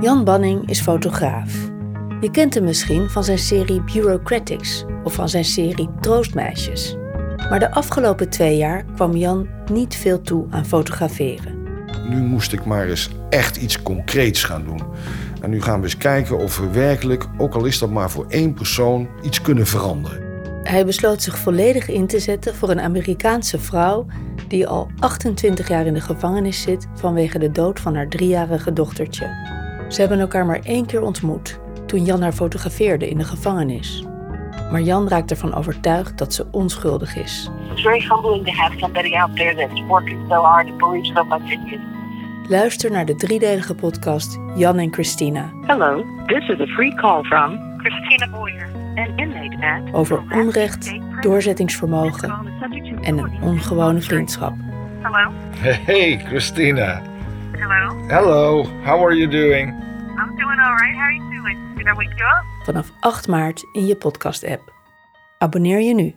Jan Banning is fotograaf. Je kent hem misschien van zijn serie Bureaucratics of van zijn serie Troostmeisjes. Maar de afgelopen twee jaar kwam Jan niet veel toe aan fotograferen. Nu moest ik maar eens echt iets concreets gaan doen. En nu gaan we eens kijken of we werkelijk, ook al is dat maar voor één persoon, iets kunnen veranderen. Hij besloot zich volledig in te zetten voor een Amerikaanse vrouw die al 28 jaar in de gevangenis zit vanwege de dood van haar driejarige dochtertje. Ze hebben elkaar maar één keer ontmoet, toen Jan haar fotografeerde in de gevangenis. Maar Jan raakt ervan overtuigd dat ze onschuldig is. It's very humbling to have somebody out there that's working so hard and believes so much in you. Luister naar de driedelige podcast Jan en Christina Hello, this is a free call from Christina Boyer. an inmate at over onrecht, doorzettingsvermogen en een ongewone vriendschap. Hello? Hey, Christina. Hello? Hello, how are you doing? I'm doing all right. How are you doing? Did I wake you up? Vanaf 8 maart in je podcast-app. Abonneer je nu.